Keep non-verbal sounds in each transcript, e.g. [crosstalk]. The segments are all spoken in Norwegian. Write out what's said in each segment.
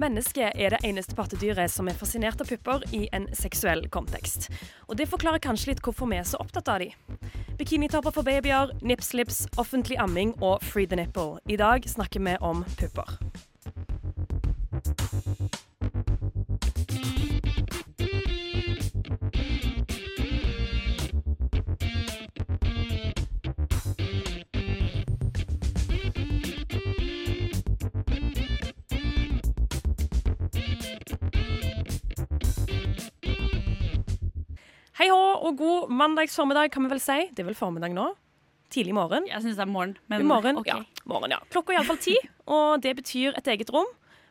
Mennesket er det eneste pattedyret som er fascinert av pupper i en seksuell kontekst. Og Det forklarer kanskje litt hvorfor vi er så opptatt av de. Bikinitopper for babyer, nipslips, offentlig amming og free the nipple. I dag snakker vi om pupper. Og god mandags formiddag, kan vi vel si. Det er vel formiddag nå? Tidlig morgen. Jeg syns det er morgen. Men morgen, okay. ja. morgen, ja. Klokka er iallfall ti, [laughs] og det betyr et eget rom.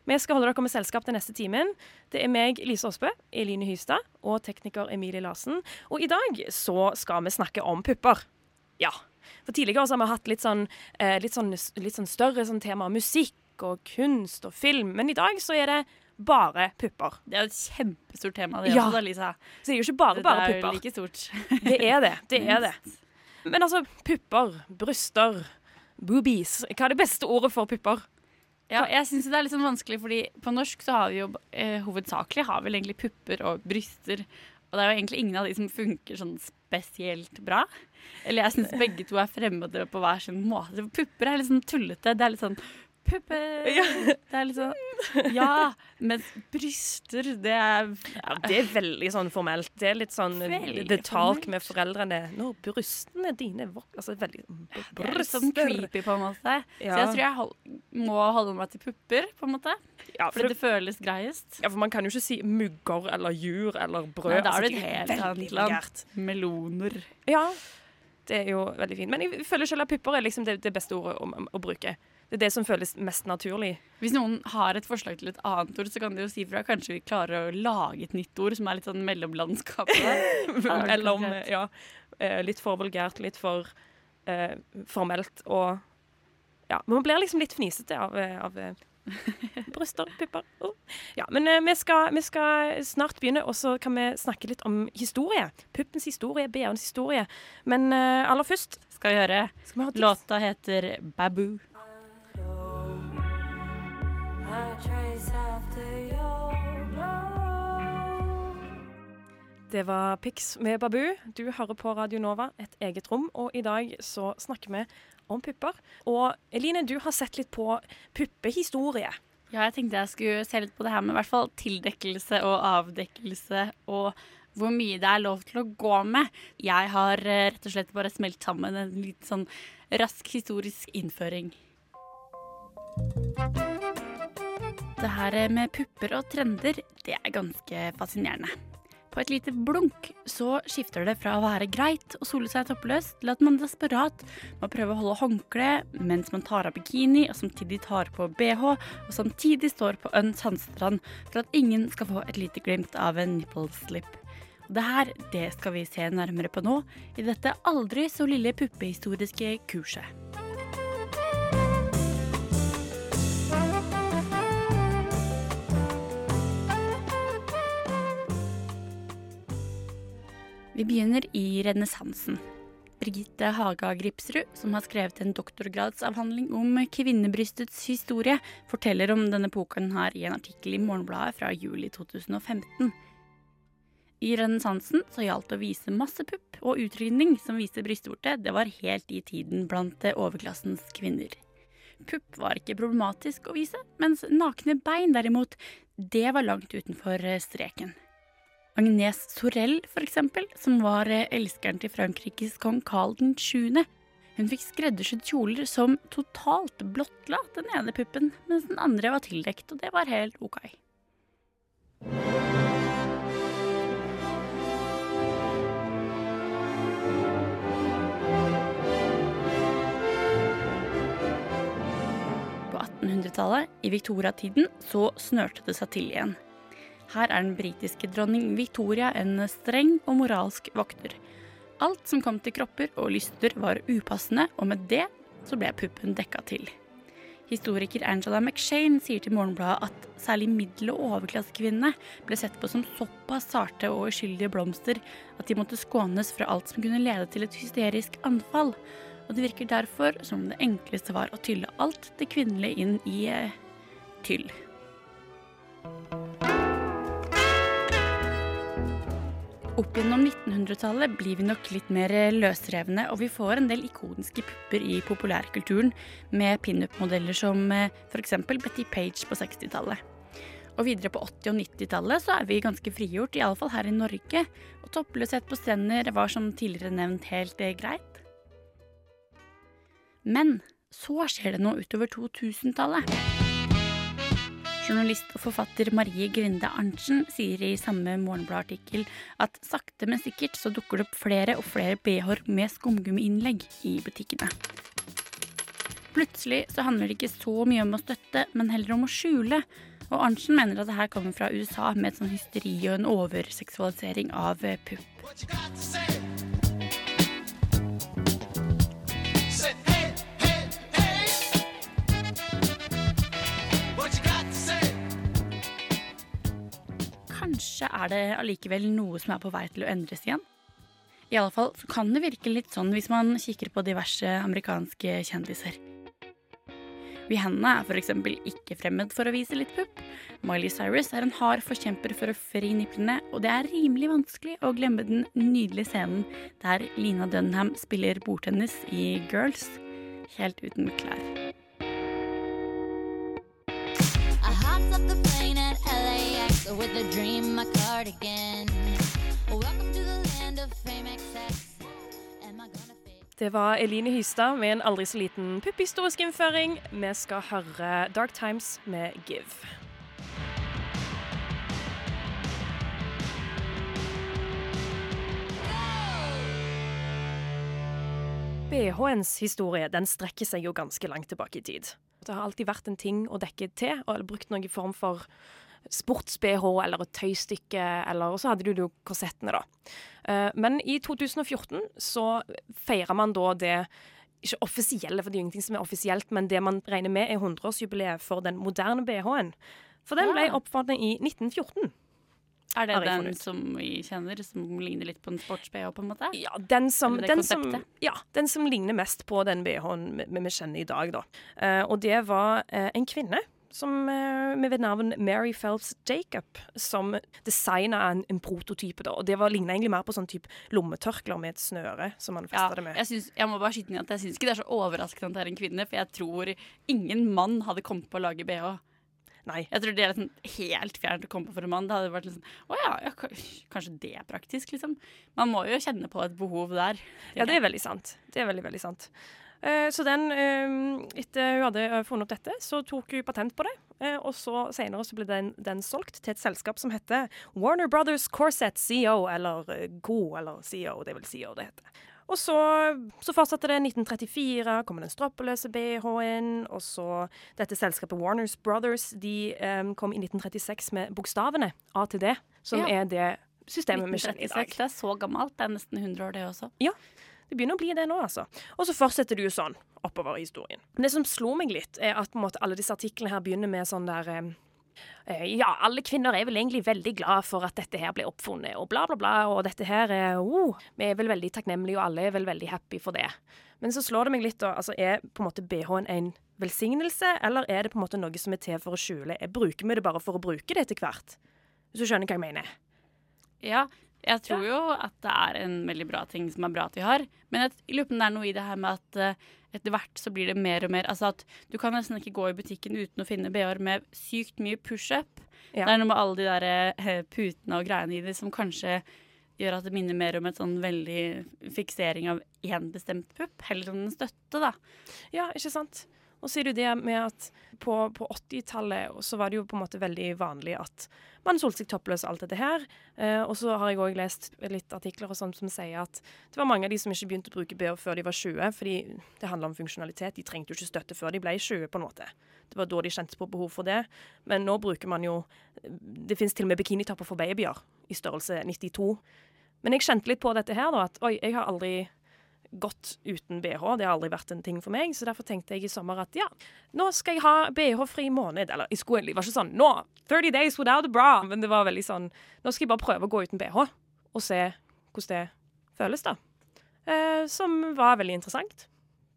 Vi skal holde dere med selskap den neste timen. Det er meg, Lise Aasbø, Eline Hystad og tekniker Emilie Larsen. Og i dag så skal vi snakke om pupper. Ja. For tidligere så har vi hatt litt sånn, eh, litt sånn, litt sånn større sånn tema musikk og kunst og film, men i dag så er det bare pupper. Det er et kjempestort tema, det Ja. også, da, Lisa. Så det er jo ikke bare pupper. Det er jo like stort. [laughs] Det er det. Det er det. Men altså, pupper, bryster, boobies Hva er det beste ordet for pupper? Ja, jeg syns det er litt sånn vanskelig, fordi på norsk så har vi jo eh, hovedsakelig har vi egentlig pupper og bryster. Og det er jo egentlig ingen av de som funker sånn spesielt bra. Eller jeg syns begge to er fremmede på hver sin måte. Pupper er litt sånn tullete. Det er litt sånn Pupper! Det er litt sånn Ja! men bryster, det er Ja, det er veldig sånn formelt. Det er litt sånn talk formelt. med foreldrene. Når brystene dine Altså veldig det er litt sånn creepy, på en måte. Så jeg tror jeg hold, må holde meg til pupper, på en måte. Ja, for, Fordi det, det føles greiest. ja, for man kan jo ikke si mugger eller jur eller brød. Nei, da er Altså, det et er helt annet land. Meloner. Ja, det er jo veldig fint. Men jeg føler selv at pupper er liksom det, det beste ordet å, å bruke. Det er det som føles mest naturlig. Hvis noen har et forslag til et annet ord, så kan de jo si fra. Kanskje vi klarer å lage et nytt ord som er litt sånn mellomlandskapet [laughs] Eller om ja, eh, litt for vulgært, litt for eh, formelt og Ja, men man blir liksom litt fnisete av, eh, av eh, bryster, pupper oh. Ja, men eh, vi, skal, vi skal snart begynne, og så kan vi snakke litt om historie. Puppens historie, BH-ens historie. Men eh, aller først Skal vi høre. skal vi. Låta heter Babu. Det var Pix med Babu. Du hører på Radio Nova, et eget rom, og i dag så snakker vi om pupper. Og Eline, du har sett litt på puppehistorie. Ja, jeg tenkte jeg skulle se litt på det her med i hvert fall tildekkelse og avdekkelse og hvor mye det er lov til å gå med. Jeg har eh, rett og slett bare smelt sammen en litt sånn rask historisk innføring. Det her med pupper og trender, det er ganske fascinerende. På et lite blunk så skifter det fra å være greit å sole seg toppløs, til at man desperat må prøve å holde håndkle mens man tar av bikini og samtidig tar på bh, og samtidig står på en sandstrand for at ingen skal få et lite glimt av en nipple slip. Og det her, det skal vi se nærmere på nå, i dette aldri så lille puppehistoriske kurset. Vi begynner i renessansen. Birgitte Haga Gripsrud, som har skrevet en doktorgradsavhandling om kvinnebrystets historie, forteller om denne epoken her i en artikkel i Morgenbladet fra juli 2015. I renessansen så gjaldt det å vise masse pupp, og utrydning som viste brystvorte, det var helt i tiden blant overklassens kvinner. Pupp var ikke problematisk å vise, mens nakne bein derimot, det var langt utenfor streken. Agnes Sorel, eksempel, som var eh, elskeren til Frankrikes kong Carl 7. Hun fikk skreddersydd kjoler som totalt blottla den ene puppen, mens den andre var tildekt, og det var helt ok. På 1800-tallet, i Victoria-tiden, så snørte det seg til igjen. Her er den britiske dronning Victoria en streng og moralsk vokter. Alt som kom til kropper og lyster var upassende, og med det så ble puppen dekka til. Historiker Angela McShane sier til Morgenbladet at særlig middel- og overklassekvinnene ble sett på som såpass sarte og uskyldige blomster at de måtte skånes fra alt som kunne lede til et hysterisk anfall. Og det virker derfor som det enkleste var å tylle alt det kvinnelige inn i eh, tyll. Opp gjennom 1900-tallet blir vi nok litt mer løsrevne, og vi får en del ikoniske pupper i populærkulturen, med pinup-modeller som f.eks. Betty Page på 60-tallet. Og videre på 80- og 90-tallet så er vi ganske frigjort, iallfall her i Norge. Og toppløshet på strender var som tidligere nevnt helt eh, greit. Men så skjer det noe utover 2000-tallet. Journalist og forfatter Marie Grinde Arntzen sier i samme Morgenblad-artikkel at sakte, men sikkert så dukker det opp flere og flere bh-er med skumgummiinnlegg i butikkene. Plutselig så handler det ikke så mye om å støtte, men heller om å skjule. Og Arntzen mener at det her kommer fra USA med et sånn hysteri og en overseksualisering av pupp. Kanskje er det allikevel noe som er på vei til å endres igjen? I alle fall kan det virke litt sånn hvis man kikker på diverse amerikanske kjendiser. Rihanna er f.eks. ikke fremmed for å vise litt pupp. Miley Cyrus er en hard forkjemper for å fri nipplene, og det er rimelig vanskelig å glemme den nydelige scenen der Lina Dunham spiller bordtennis i Girls, helt uten klær. With a dream, my cardigan. Welcome to the land of fame excess. Det var Eline Hystad med en aldri så liten pupphistorisk innføring. Vi skal høre Dark Times med Give. BH-ens historie den strekker seg jo ganske langt tilbake i tid. Det har alltid vært en ting å dekke til, og brukt noen form for sports-BH eller et tøystykke, eller så hadde du jo korsettene, da. Eh, Men i 2014 så feirer man da det ikke offisielle, for det er jo ingenting som er offisielt, men det man regner med er 100-årsjubileet for den moderne BH-en. For den ble oppfattet i 1914. Er det den som vi kjenner, som ligner litt på en sports-BH, på en måte? Ja, den som, den, som, ja, den som ligner mest på den BH-en vi, vi kjenner i dag, da. Eh, og det var eh, en kvinne som, eh, med navn Mary Phelps Jacob, som designa en, en prototype. da, og Det var ligna egentlig mer på sånn type lommetørklær med et snøre som man Ja, det med. jeg, synes, jeg må bare skyte inn at jeg syns ikke det er så overraskende at det er en kvinne, for jeg tror ingen mann hadde kommet på å lage bh. Nei. Jeg tror det er liksom helt fjernt å komme på for en mann. Det hadde vært liksom Å ja, ja, kanskje det er praktisk, liksom. Man må jo kjenne på et behov der. Ja, det er veldig sant. Det er veldig, veldig sant. Eh, så den, eh, etter hun hadde eh, funnet opp dette, så tok hun patent på det. Og så senere så ble den, den solgt til et selskap som heter Warner Brothers Corset CO, eller GO, eller CO, det vel CO det heter. Og så, så fortsatte det. 1934 kom den strappeløse BH-en. Og så dette selskapet Warners Brothers de um, kom i 1936 med bokstavene A til D, som Ja. er det systemet vi kjenner i dag. 1936, det er så gammelt. Det er nesten 100 år, det også. Det begynner å bli det nå, altså. Og så fortsetter det jo sånn oppover i historien. Det som slo meg litt, er at måte, alle disse artiklene her begynner med sånn der eh, eh, Ja, alle kvinner er vel egentlig veldig glad for at dette her ble oppfunnet, og bla, bla, bla, og dette her er oh, Vi er vel veldig takknemlige, og alle er vel veldig happy for det. Men så slår det meg litt, da. Altså, er på en måte BH-en en velsignelse, eller er det på en måte noe som er til for å skjule? Jeg bruker vi det bare for å bruke det etter hvert? Hvis du skjønner hva jeg mener? Ja, jeg tror jo at det er en veldig bra ting som er bra at vi har. Men jeg lurer på om det er noe i det her med at uh, etter hvert så blir det mer og mer Altså at du kan nesten ikke gå i butikken uten å finne BH-er med sykt mye pushup. Ja. Det er noe med alle de der uh, putene og greiene i det som kanskje gjør at det minner mer om et sånn veldig fiksering av én bestemt pupp, heller enn en støtte, da. Ja, ikke sant? Og så er det jo det med at på, på 80-tallet så var det jo på en måte veldig vanlig at man solgte seg toppløs alt dette her. Eh, og så har jeg òg lest litt artikler og sånt som sier at det var mange av de som ikke begynte å bruke BH før de var 20, fordi det handler om funksjonalitet. De trengte jo ikke støtte før de ble 20, på en måte. Det var da de kjente på behov for det. Men nå bruker man jo Det finnes til og med bikinitopper for babyer i størrelse 92. Men jeg kjente litt på dette her, da, at oi, jeg har aldri gått uten BH. Det har aldri vært en ting for meg, så derfor tenkte jeg i sommer at ja, nå skal jeg ha BH-fri måned. Eller jeg skulle, det var ikke sånn nå, 30 days without a bra, men det var veldig sånn nå skal jeg bare prøve å gå uten BH og se hvordan det føles, da. Eh, som var veldig interessant.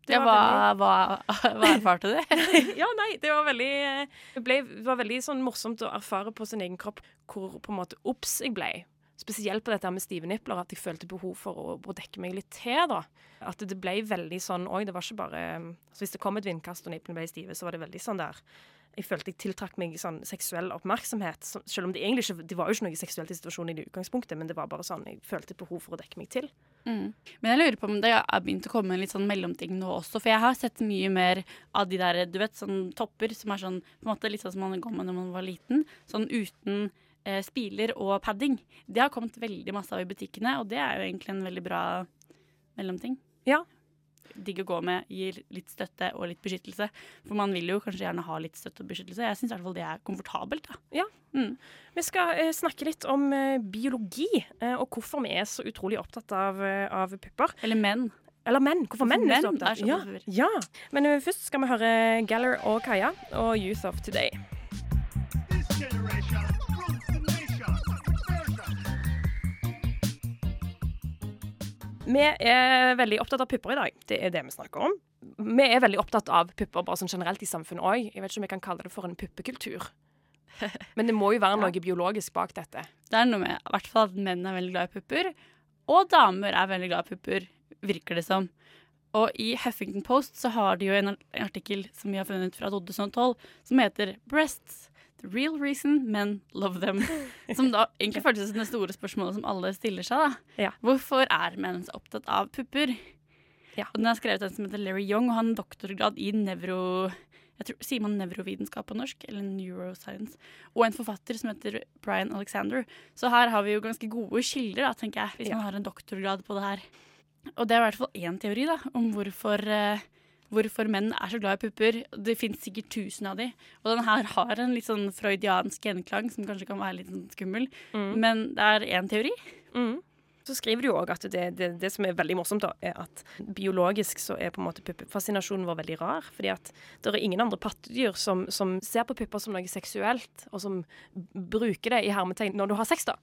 Det Ja, var hva, hva, hva erfarte du? [laughs] ja, nei, det var veldig Det ble, var veldig sånn morsomt å erfare på sin egen kropp hvor på en måte obs jeg ble. Spesielt på dette med stive nipler, at jeg følte behov for å, å dekke meg litt til. da. At det ble veldig sånn Oi, det var ikke bare altså Hvis det kom et vindkast og niplene ble stive, så var det veldig sånn der Jeg følte jeg tiltrakk meg sånn seksuell oppmerksomhet. Så, selv om det egentlig ikke Det var jo ikke noe seksuelt i situasjonen i det utgangspunktet, men det var bare sånn jeg følte behov for å dekke meg til. Mm. Men jeg lurer på om det har begynt å komme en litt sånn mellomting nå også. For jeg har sett mye mer av de der du vet, sånn topper som er sånn på en måte litt sånn som man går med når man var liten. Sånn uten spiler og padding. Det har kommet veldig masse av i butikkene, og det er jo egentlig en veldig bra mellomting. Ja. Digg å gå med, gir litt støtte og litt beskyttelse. For man vil jo kanskje gjerne ha litt støtte og beskyttelse. Jeg syns i hvert fall det er komfortabelt. da. Ja. Mm. Vi skal eh, snakke litt om eh, biologi, eh, og hvorfor vi er så utrolig opptatt av, eh, av pupper. Eller menn. Eller menn. Hvorfor menn er så menn er så ja. ja. Men uh, først skal vi høre Galler og Kaja og Youth of Today. This generation rules Vi er veldig opptatt av pupper i dag. Det er det vi snakker om. Vi er veldig opptatt av pupper bare sånn generelt i samfunnet òg. Jeg vet ikke om jeg kan kalle det for en puppekultur. [laughs] Men det må jo være noe biologisk bak dette. Det er noe med i hvert fall at menn er veldig glad i pupper, og damer er veldig glad i pupper, virker det som. Og i Huffington Post så har de jo en artikkel som vi har funnet fra 2012, som heter 'Breasts. Real reason men love them'. [laughs] Som da egentlig føltes som det store spørsmålet som alle stiller seg. da. Ja. Hvorfor er menn så opptatt av pupper? Ja. Og Den er skrevet av en som heter Larry Young, og han har doktorgrad i nevro... Jeg tror, Sier man nevrovitenskap på norsk? Eller neuroscience? Og en forfatter som heter Brian Alexander. Så her har vi jo ganske gode kilder, da, tenker jeg, hvis Ja. man har en doktorgrad på det her. Og det er i hvert fall én teori da, om hvorfor, eh, hvorfor menn er så glad i pupper. Det fins sikkert tusen av de. Og den her har en litt sånn freudiansk gjenklang som kanskje kan være litt sånn skummel. Men det er én teori. Mm. Så skriver du jo òg at det, det, det som er veldig morsomt, da, er at biologisk så er på en måte puppefascinasjonen vår veldig rar. Fordi at det er ingen andre pattedyr som, som ser på pupper som noe seksuelt, og som bruker det i hermetegn når du har sex, da.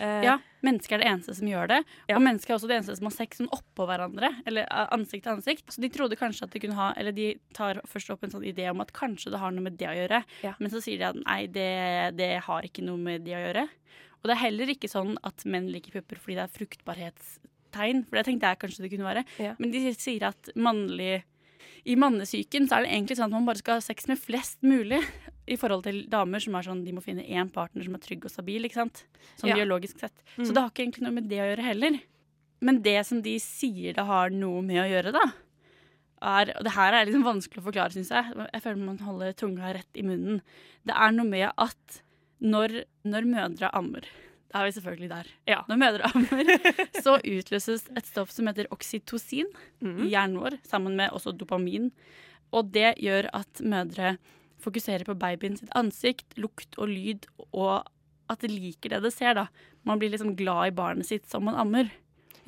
Eh, Ja, Mennesker er det eneste som gjør det. Ja. Og mennesker er også det eneste som har sex sånn oppå hverandre. Eller eh, ansikt til ansikt. Så de trodde kanskje at det kunne ha Eller de tar først opp en sånn idé om at kanskje det har noe med det å gjøre. Ja. Men så sier de at nei, det, det har ikke noe med det å gjøre. Og det er heller ikke sånn at menn liker pupper fordi det er fruktbarhetstegn. For det tenkte jeg kanskje det kunne være. Ja. Men de sier at mannlig i mannesyken så er det egentlig sånn at man bare skal ha sex med flest mulig. I forhold til damer som er sånn de må finne én partner som er trygg og stabil. ikke sant? Sånn Ja. biologisk sett. Mm. Så det har ikke egentlig noe med det å gjøre heller. Men det som de sier det har noe med å gjøre, da, er Og det her er liksom vanskelig å forklare, syns jeg. Jeg føler man holder tunga rett i munnen. Det er noe med at når, når mødre ammer Da er vi selvfølgelig der. Ja. Når mødre ammer, [laughs] så utløses et stoff som heter oksytocin Mm. i hjernen vår, sammen med også dopamin. Og det gjør at mødre fokuserer på babyen sitt ansikt, lukt og lyd, og at det liker det det ser. da. Man blir liksom glad i barnet sitt som man ammer.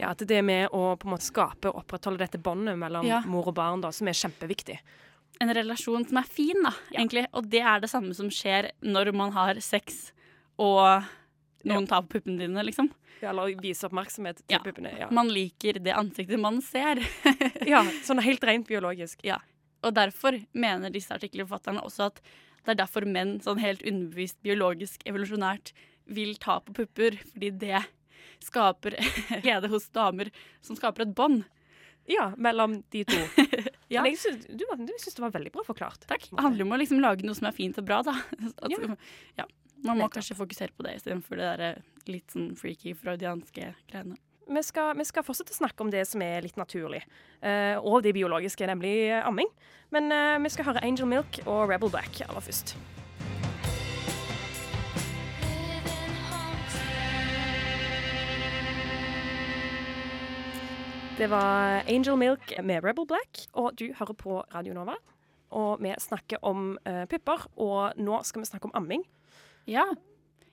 Ja, at det er med å på en måte skape og opprettholde dette båndet mellom Ja. mor og barn, da, som er kjempeviktig. En relasjon som er fin, da, egentlig. Og det er det samme som skjer når man har sex og noen tar på puppene dine, liksom. Ja, Eller vise oppmerksomhet til Ja. puppene. Ja. Man liker det ansiktet man ser. ja, [laughs] sånn helt rent biologisk. Ja. Og derfor mener disse artikkelforfatterne også at det er derfor menn sånn helt underbevist biologisk evolusjonært vil ta på pupper, fordi det skaper [laughs] glede hos damer som skaper et bånd. Ja, mellom de to. [laughs] Ja. Men jeg syns, du, du syns det var veldig bra forklart. Takk. Det handler om å liksom lage noe som er fint og bra, da. [laughs] At, Ja. ja. Man må Nettopp. kanskje fokusere på det istedenfor det der litt sånn freaky freudianske greiene. Vi skal, vi skal fortsette å snakke om det som er litt naturlig. uh, og det biologiske, nemlig amming. Men uh, vi skal høre Angel Milk og Rebel Black aller først. Det var Angel Milk med Rebel Black, og du hører på Radio Nova. Og vi snakker om uh, pupper, og nå skal vi snakke om amming. Ja.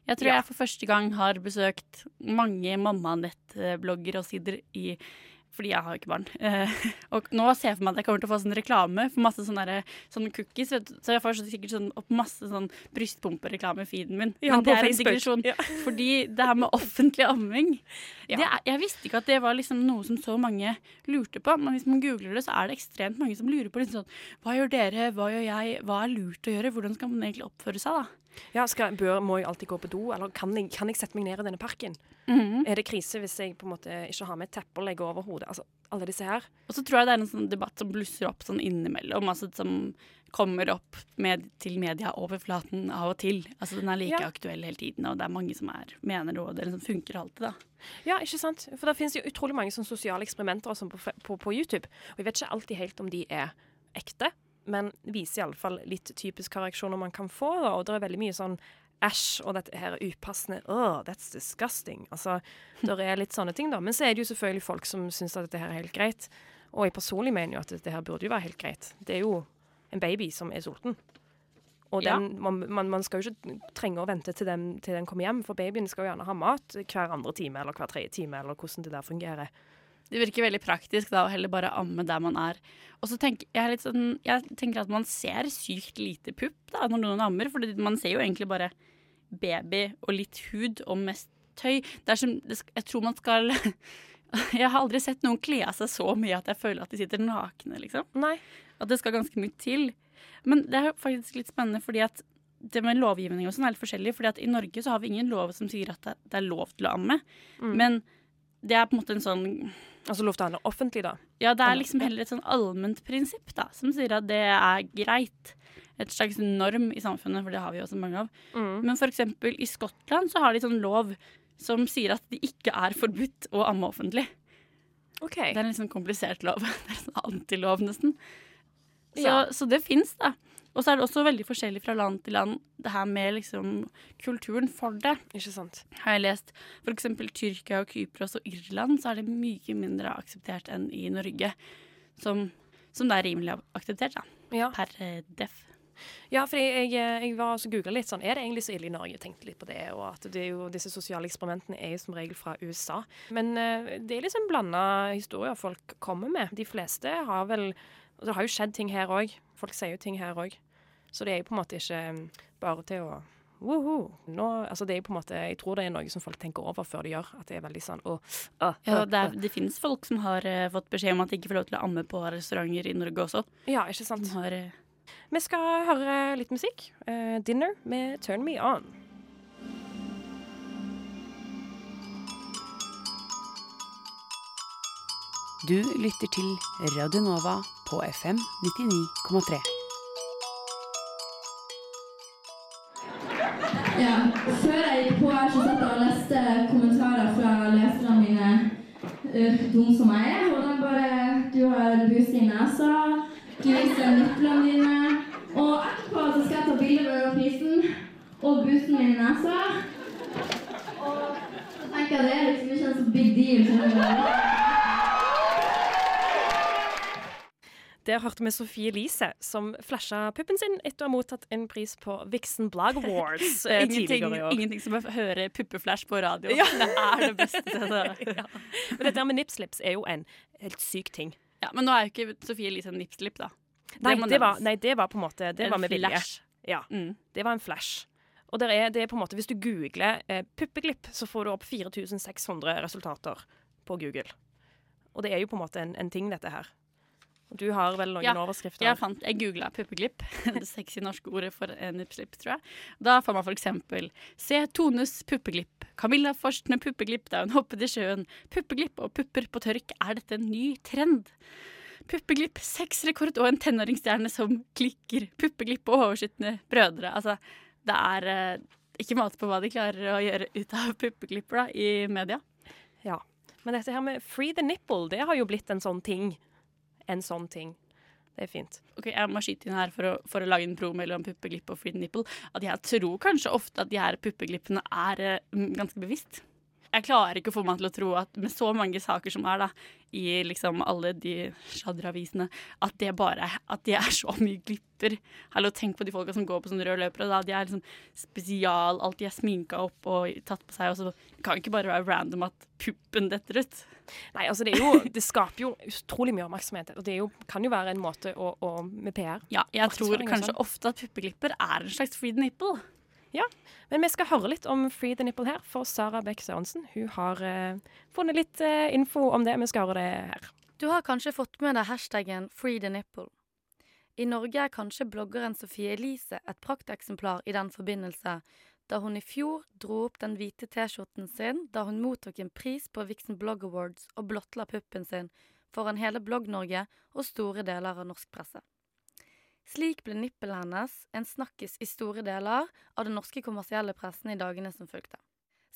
Jeg tror Ja. jeg for første gang har besøkt mange mamma-nett-blogger og sider i fordi jeg har ikke barn. Uh, og nå ser jeg for meg at jeg kommer til å få sånn reklame for masse sånne, sånne cookies. Så jeg får sikkert sånn, opp masse sånn brystpumpereklame i feeden min. Ja, Men det er en digresjon. Ja. [laughs] Fordi det her med offentlig amming Ja. det er, Jeg visste ikke at det var liksom noe som så mange lurte på. Men hvis man googler det, så er det ekstremt mange som lurer på liksom sånn Hva gjør dere? Hva gjør jeg? Hva er lurt å gjøre? Hvordan skal man egentlig oppføre seg, da? Ja, skal, bør, Må jeg alltid gå på do, eller kan jeg, kan jeg sette meg ned i denne parken? Mhm. Er det krise hvis jeg på en måte ikke har med et teppe å legge over hodet? Altså, alle disse her. Og så tror jeg det er en sånn debatt som blusser opp sånn innimellom. Altså som kommer opp med, til medieoverflaten av og til. Altså Den er like Ja. aktuell hele tiden, og det er mange som er, mener det, og det liksom funker alltid. da. Ja, ikke sant? For det finnes jo utrolig mange sånne sosiale eksperimenter og sånn på, på, på YouTube. Og jeg vet ikke alltid helt om de er ekte, men viser iallfall litt typiske reaksjoner man kan få. Da. Og det er veldig mye sånn æsj, og dette her er upassende. Oh, that's disgusting. Altså, det er litt sånne ting, da. Men så er det jo selvfølgelig folk som syns at dette her er helt greit. Og jeg personlig mener jo at dette her burde jo være helt greit. Det er jo en baby som er sulten. Og Ja. den, man, man, man skal jo ikke trenge å vente til den, til den kommer hjem, for babyen skal jo gjerne ha mat hver andre time eller hver tredje time, eller hvordan det der fungerer. Det virker veldig praktisk da, å heller bare amme der man er. Og så tenker jeg, sånn, jeg tenker at man ser sykt lite pupp da, når noen ammer, for man ser jo egentlig bare baby og litt hud og mest tøy. Er som, jeg tror man skal [laughs] Jeg har aldri sett noen kle av seg så mye at jeg føler at de sitter nakne, liksom. Nei. At det skal ganske mye til. Men det er faktisk litt spennende fordi at det med lovgivning og sånn er litt forskjellig. fordi at i Norge så har vi ingen lov som sier at det, det er lov til å amme. Mm. Men det er på en måte en sånn Altså lov til å handle offentlig, da. Ja, det er liksom heller et sånn allment prinsipp da, som sier at det er greit. Et slags norm i samfunnet, for det har vi jo også mange av. Mm. Men eksempel i Skottland så har de sånn lov som sier at det ikke er forbudt å amme offentlig. OK. Det er en litt sånn komplisert lov. [laughs] Det er sånn antilov, nesten. Så, Ja. så det fins, da. Og så er det også veldig forskjellig fra land til land, det her med liksom kulturen for det. Ikke sant. Har jeg lest for eksempel Tyrkia og Kypros og Irland, så er det mye mindre akseptert enn i Norge. Som, som det er rimelig akseptert, da. Ja, Per eh, def. ja for jeg, jeg var og googla litt sånn Er det egentlig så ille i Norge? Jeg tenkte litt på det. Og at det jo, disse sosiale eksperimentene er jo som regel fra USA. Men eh, det er liksom blanda historier folk kommer med. De fleste har vel og Det har jo skjedd ting her òg. Folk sier jo ting her òg. Så det er jo på en måte ikke mm, bare til å Woho. Nå, altså det er jo på en måte, Jeg tror det er noe som folk tenker over før de gjør. At det er veldig sånn oh, uh, uh, Ja, det, er, det finnes folk som har uh, fått beskjed om at de ikke får lov til å amme på restauranter i Norge også. Ja, ikke sant. Har, eh, Vi skal høre litt musikk. Eh, 'Dinner' med 'Turn Me On'. Du lytter til Radio Nova på FM 99,3. Før jeg gikk på her, så satt jeg og leste kommentarer fra leserne mine. Uh, dum som jeg er. Og de bare Du har bus i nesa. Du viser nipplene dine. Og etterpå så skal jeg ta bilde med prisen og busen min i nesa. Og så tenker jeg det er liksom ikke en så big deal. Der hørte vi Sofie Elise, som flasha puppen sin etter å ha mottatt en pris på Vixen Blog Awards [laughs] eh, ingenting, i år. ingenting som å høre puppeflash på radio. Ja. Det er det beste. [laughs] ja. Men dette med nipslips er jo en helt syk ting. Ja, men nå er jo ikke Sofie Elise en nipslip, da. Nei, det, det var, nei, det var på en måte Det En var med vilje. Ja, Mm. det var en flash. Og der er, det er på en måte, hvis du googler eh, puppeglipp, så får du opp 4600 resultater på Google. Og det er jo på en måte en, en ting, dette her. Du har vel noen Ja, overskrifter? Jeg, fant, jeg googla puppeglipp, [laughs] det sexy norske ordet for en nipslipp, tror jeg. Da får man for eksempel Se Tones puppeglipp. Camilla Forstner puppeglipp da hun hoppet i sjøen. Puppeglipp og pupper på tørk, er dette en ny trend? Puppeglipp, sexrekord og en tenåringsstjerne som klikker. Puppeglipp og overskytende brødre. Altså, det er eh, ikke måte på hva de klarer å gjøre ut av puppeglipper da, i media. Ja. Men dette her med free the nipple, det har jo blitt en sånn ting. En sånn ting. Det er fint. Ok, Jeg må skyte inn her for å, for å lage en pro mellom puppeglipp og free nipple. At jeg tror kanskje ofte at de her puppeglippene er mm, ganske bevisst. Jeg klarer ikke å få meg til å tro at med så mange saker som er da, i liksom alle de sladreavisene, at det bare at de er så mye glipper. Hallo, tenk på de folka som går på sånne røde løpere. Da. De er liksom spesial, alltid er sminka opp og tatt på seg. Og så kan ikke bare være random at puppen detter ut. Nei, altså det, jo, det skaper jo utrolig mye oppmerksomhet. Og det jo, kan jo være en måte å, å med PR. Ja, jeg tror kanskje ofte at puppeglipper er en slags free nipple. Ja, men vi skal høre litt om Free the Nipple her, for Sara Beck Sørensen hun har eh, funnet litt eh, info om det. Vi skal høre det her. Du har kanskje fått med deg hashtaggen Free the nipple. I Norge er kanskje bloggeren Sofie Elise et prakteksemplar i den forbindelse, da hun i fjor dro opp den hvite T-skjorten sin da hun mottok en pris på Vixen Blog Awards og blottla puppen sin foran hele Blogg-Norge og store deler av norsk presse. Slik ble nippelet hennes en snakkis i store deler av den norske kommersielle pressen i dagene som fulgte.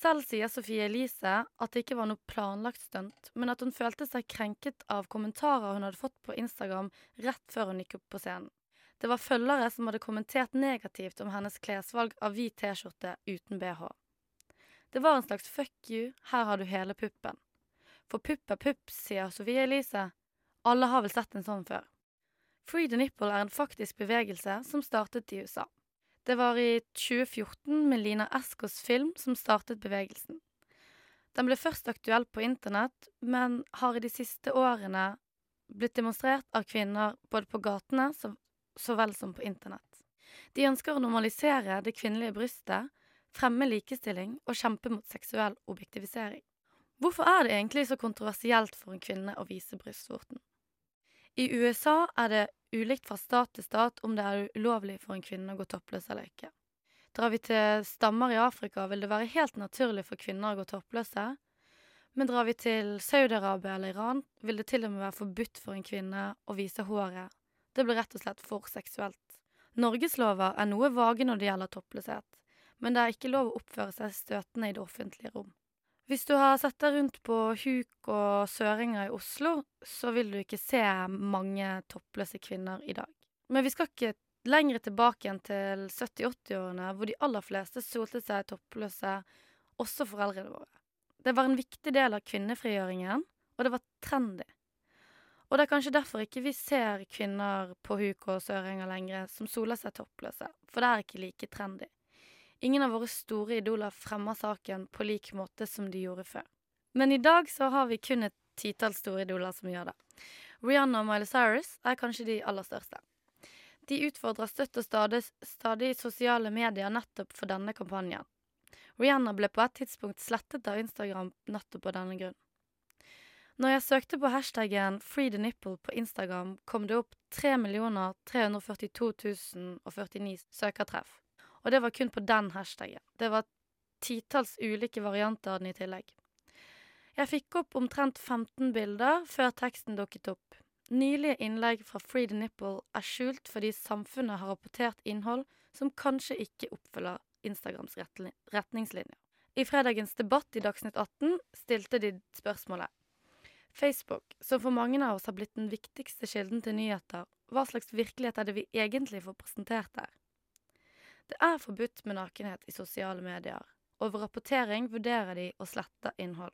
Selv sier Sofie Elise at det ikke var noe planlagt stunt, men at hun følte seg krenket av kommentarer hun hadde fått på Instagram rett før hun gikk opp på scenen. Det var følgere som hadde kommentert negativt om hennes klesvalg av hvit T-skjorte uten bh. Det var en slags fuck you, her har du hele puppen. For pupp er pupp, sier Sofie Elise. Alle har vel sett en sånn før. Free the nipple er en faktisk bevegelse som startet i USA. Det var i 2014 med Lina Eskos film som startet bevegelsen. Den ble først aktuell på internett, men har i de siste årene blitt demonstrert av kvinner både på gatene så, så vel som på internett. De ønsker å normalisere det kvinnelige brystet, fremme likestilling og kjempe mot seksuell objektivisering. Hvorfor er det egentlig så kontroversielt for en kvinne å vise brystvorten? I USA er det ulikt fra stat til stat om det er ulovlig for en kvinne å gå toppløs eller ikke. Drar vi til stammer i Afrika, vil det være helt naturlig for kvinner å gå toppløse. Men drar vi til Saudi-Arabia eller Iran, vil det til og med være forbudt for en kvinne å vise håret. Det blir rett og slett for seksuelt. Norgeslover er noe vage når det gjelder toppløshet, men det er ikke lov å oppføre seg støtende i det offentlige rom. Hvis du har sett deg rundt på huk og søringer i Oslo, så vil du ikke se mange toppløse kvinner i dag. Men vi skal ikke lenger tilbake enn til 70-80-årene, hvor de aller fleste solte seg toppløse, også foreldrene våre. Det var en viktig del av kvinnefrigjøringen, og det var trendy. Og det er kanskje derfor ikke vi ser kvinner på huk og søringer lenger som soler seg toppløse, for det er ikke like trendy. Ingen av våre store idoler fremmer saken på lik måte som de gjorde før. Men i dag så har vi kun et titall store idoler som gjør det. Rihanna og Miley Cyrus er kanskje de aller største. De utfordrer støtt og stadig, stadig sosiale medier nettopp for denne kampanjen. Rihanna ble på et tidspunkt slettet av Instagram nettopp av denne grunn. Når jeg søkte på hashtaggen Free the nipple på Instagram, kom det opp 3 342 049 søkertreff. Og det var kun på den hashtaggen. Det var titalls ulike varianter av den i tillegg. Jeg fikk opp omtrent 15 bilder før teksten dukket opp. Nylige innlegg fra Free the Nipple er skjult fordi samfunnet har rapportert innhold som kanskje ikke oppfyller Instagrams retningslinjer. I fredagens debatt i Dagsnytt 18 stilte de spørsmålet Facebook, som for mange av oss har blitt den viktigste kilden til nyheter, hva slags virkelighet er det vi egentlig får presentert der? Det er forbudt med nakenhet i sosiale medier, og ved rapportering vurderer de å slette innhold.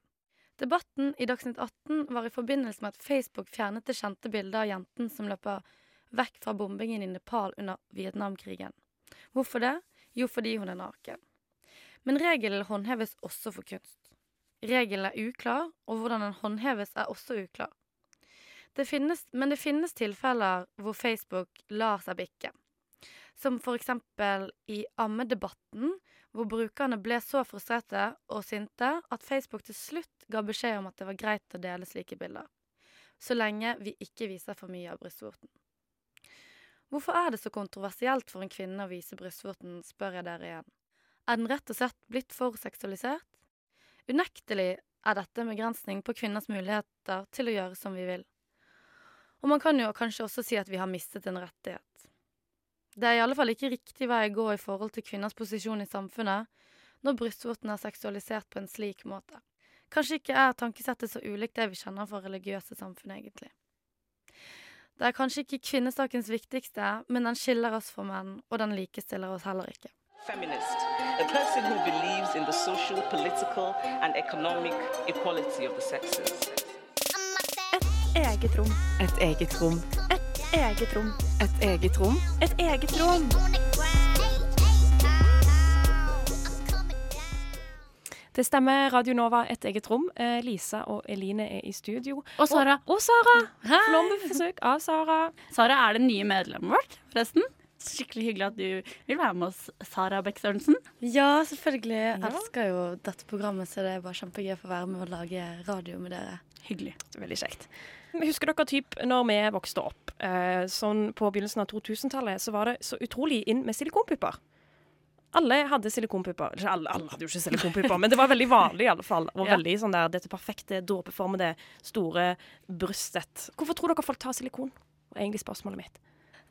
Debatten i Dagsnytt 18 var i forbindelse med at Facebook fjernet det kjente bildet av jenten som løper vekk fra bombingen i Nepal under Vietnamkrigen. Hvorfor det? Jo, fordi hun er naken. Men regelen håndheves også for kunst. Regelen er uklar, og hvordan den håndheves er også uklar. Det finnes, men det finnes tilfeller hvor Facebook lar seg bikke. Som for eksempel i ammedebatten, hvor brukerne ble så frustrerte og sinte at Facebook til slutt ga beskjed om at det var greit å dele slike bilder. Så lenge vi ikke viser for mye av brystvorten. Hvorfor er det så kontroversielt for en kvinne å vise brystvorten, spør jeg dere igjen. Er den rett og slett blitt for seksualisert? Unektelig er dette en begrensning på kvinners muligheter til å gjøre som vi vil. Og man kan jo kanskje også si at vi har mistet en rettighet. Det er i alle fall ikke riktig vei å gå i forhold til kvinners posisjon i samfunnet når brystvorten er seksualisert på en slik måte. Kanskje ikke er tankesettet så ulikt det vi kjenner fra religiøse samfunn, egentlig. Det er kanskje ikke kvinnesakens viktigste, men den skiller oss fra menn, og den likestiller oss heller ikke. feminist, a person who believes in the social, political, and economic equality of the sexes. Eget rom. Et eget rom. Eget rom. Et eget rom. Et eget rom. Det stemmer. Radio Nova, et eget rom. Eh, Lisa og Eline er i studio. Og Sara. Og, og Sara. Hei. Av Sara. Sara er det nye medlemmet vårt, forresten. Skikkelig hyggelig at du vil være med oss, Sara Beck Sørensen. Ja, selvfølgelig. Jeg elsker jo dette programmet, så det er bare kjempegøy å få være med og lage radio med dere. Hyggelig. Veldig kjekt. [laughs] Husker dere typ når vi vokste opp? Eh, sånn På begynnelsen av 2000-tallet så var det så utrolig inn med silikonpupper. Alle hadde silikonpupper. Ikke alle, alle hadde jo ikke silikonpupper, men det var veldig vanlig i alle fall. Og veldig sånn der, dette perfekte, dåpeformede, store brystet. Hvorfor tror dere folk tar silikon? var egentlig spørsmålet mitt.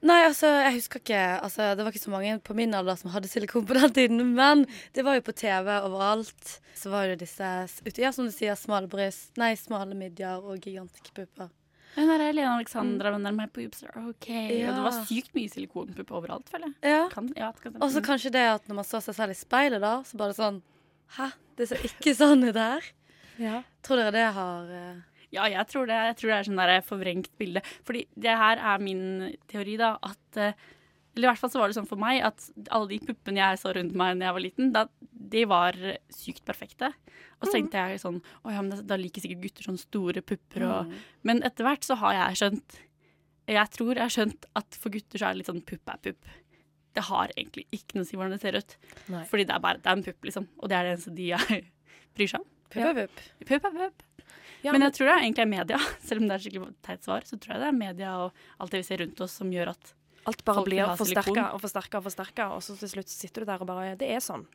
Nei, altså, jeg husker ikke altså, Det var ikke så mange på min alder som hadde silikon på den tiden, men det var jo på TV overalt. Så var det disse, ja, som du sier, smale bryst, nei, smale midjer og gigantiske pupper. Hun er Helene Alexandra, mm. My på are OK. Ja. Og det var sykt mye silikonpuppe overalt, føler jeg. Ja. Kan, ja, kan. Og så kanskje det at når man så seg selv i speilet, da, så bare sånn Hæ, det ser ikke [laughs] sånn ut her. Ja. Tror dere det har uh... Ja, jeg tror det. Jeg tror det er sånn der forvrengt bilde. Fordi det her er min teori, da, at eh, Eller i hvert fall så var det sånn for meg at alle de puppene jeg så rundt meg da jeg var liten, da, de var sykt perfekte. Og så tenkte jeg sånn Å ja, men da- liker sikkert gutter sånne store pupper og Men etter hvert så har jeg skjønt Jeg tror jeg har skjønt at for gutter så er det litt sånn pupp er pupp. Det har egentlig ikke noe å si hvordan det ser ut. Nei. Fordi det er bare det er en pupp, liksom. Og det er det eneste de jeg [laughs] bryr seg om. Pupp er pupp. Pupp er pupp. Ja, men jeg tror det er egentlig er media. [laughs] Selv om det er skikkelig teit svar, så tror jeg det er media og alt det vi ser rundt oss som gjør at Alt bare Folk blir forsterka og forsterka og forsterka, og så til slutt sitter du der og bare Det er sånn.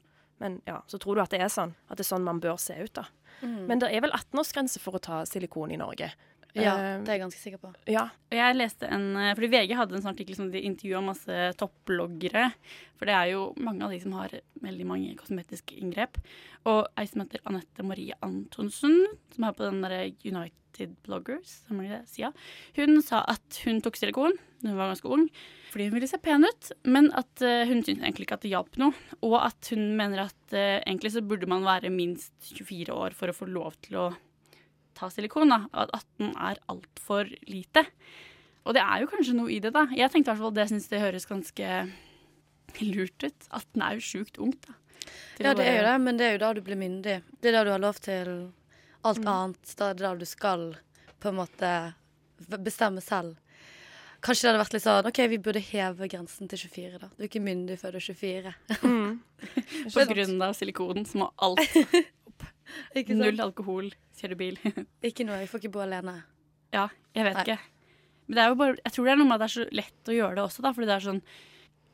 Men ja, så tror du at det er sånn. At det er sånn man bør se ut, da. Mm. Men det er vel 18-årsgrense for å ta silikon i Norge. Ja, Eh, det er jeg ganske sikker på. ja. Jeg leste en eh, Fordi VG hadde en sånn artikkel som de intervjua masse topploggere. For det er jo mange av de som har veldig mange kosmetiske inngrep. Og ei som heter Anette Marie Antonsen, som er på den der United Bloggers, som er det sida, hun sa at hun tok silikon da hun var ganske ung fordi hun ville se pen ut, men at eh, hun syntes egentlig ikke at det hjalp noe. Og at hun mener at egentlig så burde man være minst 24 år for å få lov til å ta silikon. da, At 18 er altfor lite. Og det er jo kanskje noe i det, da. Jeg tenkte i hvert fall det syns det høres ganske lurt ut. 18 er jo sjukt ungt, da. Ja, det er jo det, men det er jo da du blir myndig. Det er da du har lov til alt Mm. annet. Da er det da du skal på en måte bestemme selv. Kanskje det hadde vært litt sånn OK, vi burde heve grensen til 24, da. Du er ikke myndig før du er 24. [laughs] På grunn av silikonen så må alt? [laughs] Null alkohol, kjøre bil. [laughs] Ikke noe. Jeg får ikke bo alene. ja, jeg vet Nei. ikke. Men det er jo bare, jeg tror det er noe med at det er så lett å gjøre det også, da. Fordi det er sånn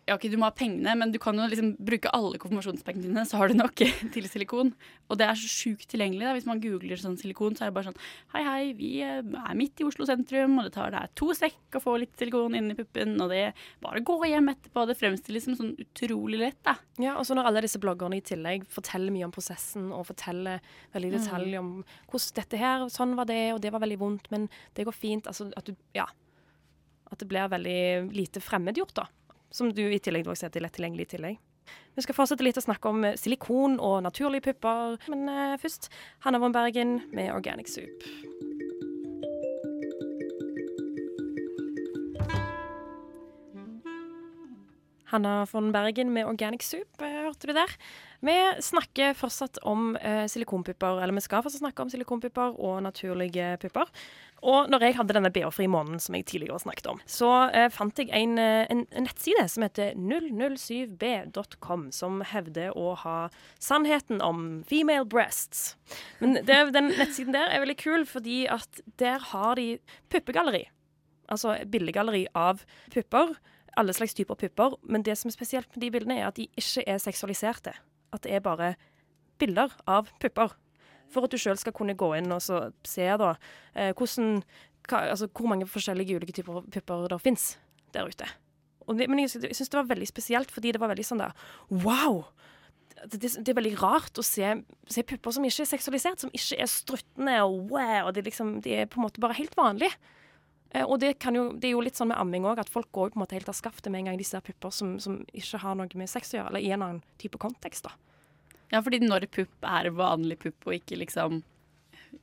Ja, OK, du må ha pengene, men du kan jo liksom bruke alle konfirmasjonspengene dine, så har du nok [laughs] til silikon. Og det er så sjukt tilgjengelig. da. Hvis man googler sånn silikon, så er det bare sånn Hei, hei, vi eh, er midt i Oslo sentrum, og det tar deg to sekk å få litt silikon inn i puppen, og det bare gå hjem etterpå. Det fremstilles som sånn utrolig lett, da. Ja, og så når alle disse bloggerne i tillegg forteller mye om prosessen og forteller veldig i detalj om hvordan dette her, sånn var det, og det var veldig vondt, men det går fint. Altså at du Ja. At det blir veldig lite fremmedgjort, da. Som du i tillegg også er lett tilgjengelig i tillegg. Vi skal fortsette litt å snakke om eh, silikon og naturlige pupper, men uh, først Hanna von Bergen med Organic Soup. Hanna von Bergen med Organic Soup, eh, hørte du der. Vi snakker fortsatt om eh, silikonpupper, eller vi skal fortsatt snakke om silikonpupper og naturlige pupper. Og når jeg hadde denne BH-fri måneden som jeg tidligere snakket om, så eh, fant jeg en, eh, en, en nettside som heter 007b.com, som hevder å ha sannheten om female breasts. Men det, den nettsiden der er veldig kul, fordi at der har de puppegalleri. Altså bildegalleri av pupper. Alle slags typer pupper. Men det som er spesielt med de bildene, er at de ikke er seksualiserte. At det er bare bilder av pupper. For at du sjøl skal kunne gå inn og se da eh, hvordan, hva, altså, hvor mange forskjellige ulike typer pupper det fins der ute. Det, men jeg, jeg syns det var veldig spesielt, fordi det var veldig sånn der Wow! det, det er veldig rart å se, se pupper som ikke er seksualisert, som ikke er struttende og wow. Det er liksom, de er på en måte bare helt vanlige. Eh, og det, jo, det er jo litt sånn med amming òg, at folk går på en måte helt av skaftet med en gang de ser pupper som, som ikke har noe med sex å gjøre, eller i en annen type kontekst. da. Ja, fordi når pupp er vanlig pupp og ikke liksom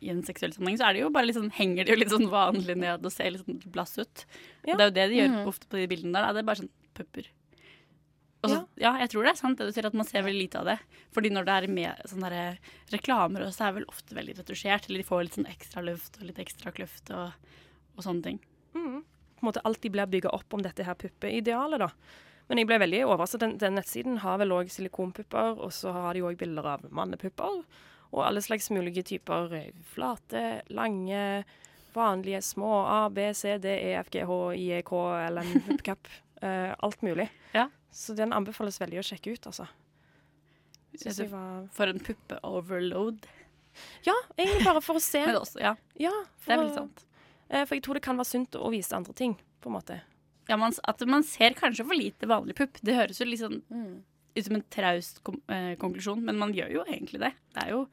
i en seksuell sammenheng, så er det jo bare litt sånn, henger det jo litt sånn vanlig ned og ser litt sånn blass ut. Ja. Det er jo det de gjør Mhm. ofte på de bildene der. Da. Det er bare sånn pupper. Og så, ja. jeg tror det er sant det du sier, at man ser veldig lite av det. Fordi når det er med sånne reklamer, så er det vel ofte veldig retusjert. Eller de får litt sånn ekstra luft og litt ekstra kløft og, og sånne ting. Mm. På en måte alltid blir bygga opp om dette her puppeidealet, da. Men jeg ble veldig overrasket. Den, den nettsiden har vel òg silikonpupper, og så har de òg bilder av mannepupper. Og alle slags mulige typer eh, flate, lange, vanlige, små A, B, C, D, E, F, G, H, I, E, K, L, M, Cup. Uh, alt mulig. Ja. Så den anbefales veldig å sjekke ut, altså. Var For en puppe-overload. Ja, egentlig bare for å se. [laughs] Også, ja. Ja, Det er veldig sant. Uh, for jeg tror det kan være sunt å vise andre ting, på en måte. Ja, man, at man ser kanskje for lite vanlig pupp. Det høres jo litt sånn ut som en traust kom, eh, konklusjon, men man gjør jo egentlig det. Det er jo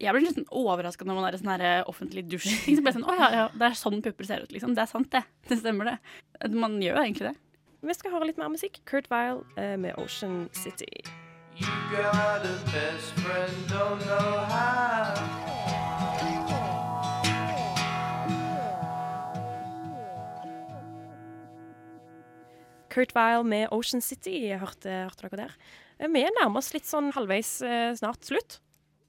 Jeg blir litt sånn overraska når man er i sånn eh, offentlig dusj. [laughs] Så blir sånn Å ja, ja, det er sånn pupper ser ut, liksom. Det er sant, det. Det stemmer, det. Man gjør jo egentlig det. Vi skal høre litt mer musikk. Kurt Vile eh, med Ocean City. You got a best friend, don't know how. Kurt Vile med Ocean City. Hørte, hørte dere der? Eh, Vi nærmer oss litt sånn halvveis eh, snart slutt,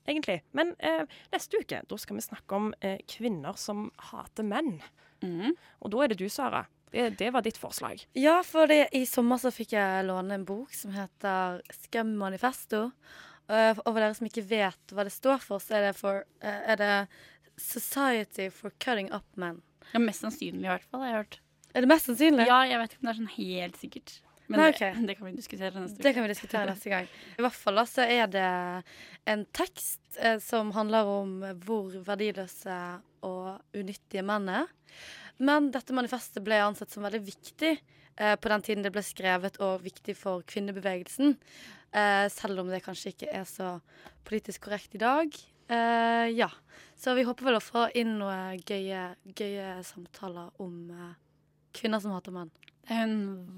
egentlig. Men eh, neste uke da skal vi snakke om eh, kvinner som hater menn. Og da er det du, Sara. Det, det var ditt forslag. Ja, for det, i sommer så fikk jeg låne en bok som heter Scum Manifesto. Uh, og for dere som ikke vet hva det står for, så er det, for, uh, er det Society for Cutting Up Men. Ja, Mest sannsynlig, i hvert fall. har jeg hørt. Er det mest sannsynlig? Ja, jeg vet ikke om det er sånn helt sikkert. Men Nei, det, [laughs] det kan vi diskutere neste uke. Det kan vi diskutere neste gang. I hvert fall så er det en tekst eh, som handler om hvor verdiløse og unyttige menn er. Men dette manifestet ble ansett som veldig viktig eh, på den tiden det ble skrevet, og viktig for kvinnebevegelsen. Eh, selv om det kanskje ikke er så politisk korrekt i dag. Eh, ja. Så vi håper vel å få inn noen gøye, gøye samtaler om eh, kvinner som hater mann'. Hun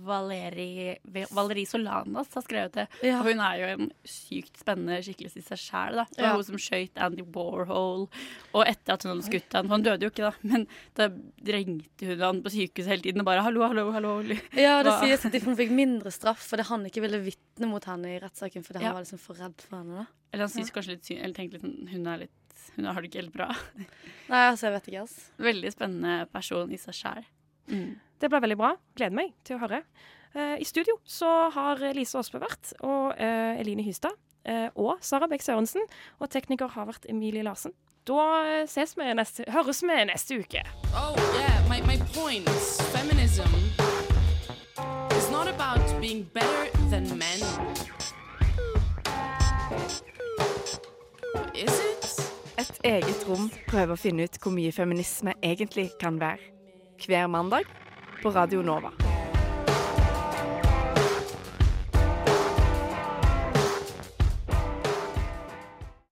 Valeri, Valeri Solanas har skrevet det. Ja. Og hun er jo en sykt spennende skikkelse i seg sjæl. Det var Ja. hun som skøyt Andy Warhol. Og etter at hun hadde skutt han, for han døde jo ikke da, men da ringte hun han på sykehuset hele tiden og bare 'hallo, hallo, hallo'. Ja, det sies at hun fikk mindre straff fordi han ikke ville vitne mot henne i rettssaken fordi Ja. han var liksom for redd for henne. da. Eller han syntes kanskje litt synd, eller tenkte litt sånn Hun er litt Hun har det ikke helt bra. Nei, altså, jeg vet ikke, altså. Veldig spennende person i seg sjæl. Det ble veldig bra. Gleder meg til å høre. Eh, I studio så har Lise Aasbø vært, og eh, Eline Hystad. eh, og Sara Bech Sørensen. Og tekniker har vært Emilie Larsen. Da ses vi neste, høres vi neste uke. Oh, yeah, my, my point. Feminism is not about being better than men. Is it? Et eget rom prøver å finne ut hvor mye feminisme egentlig kan være. Hver mandag på Radio Nova.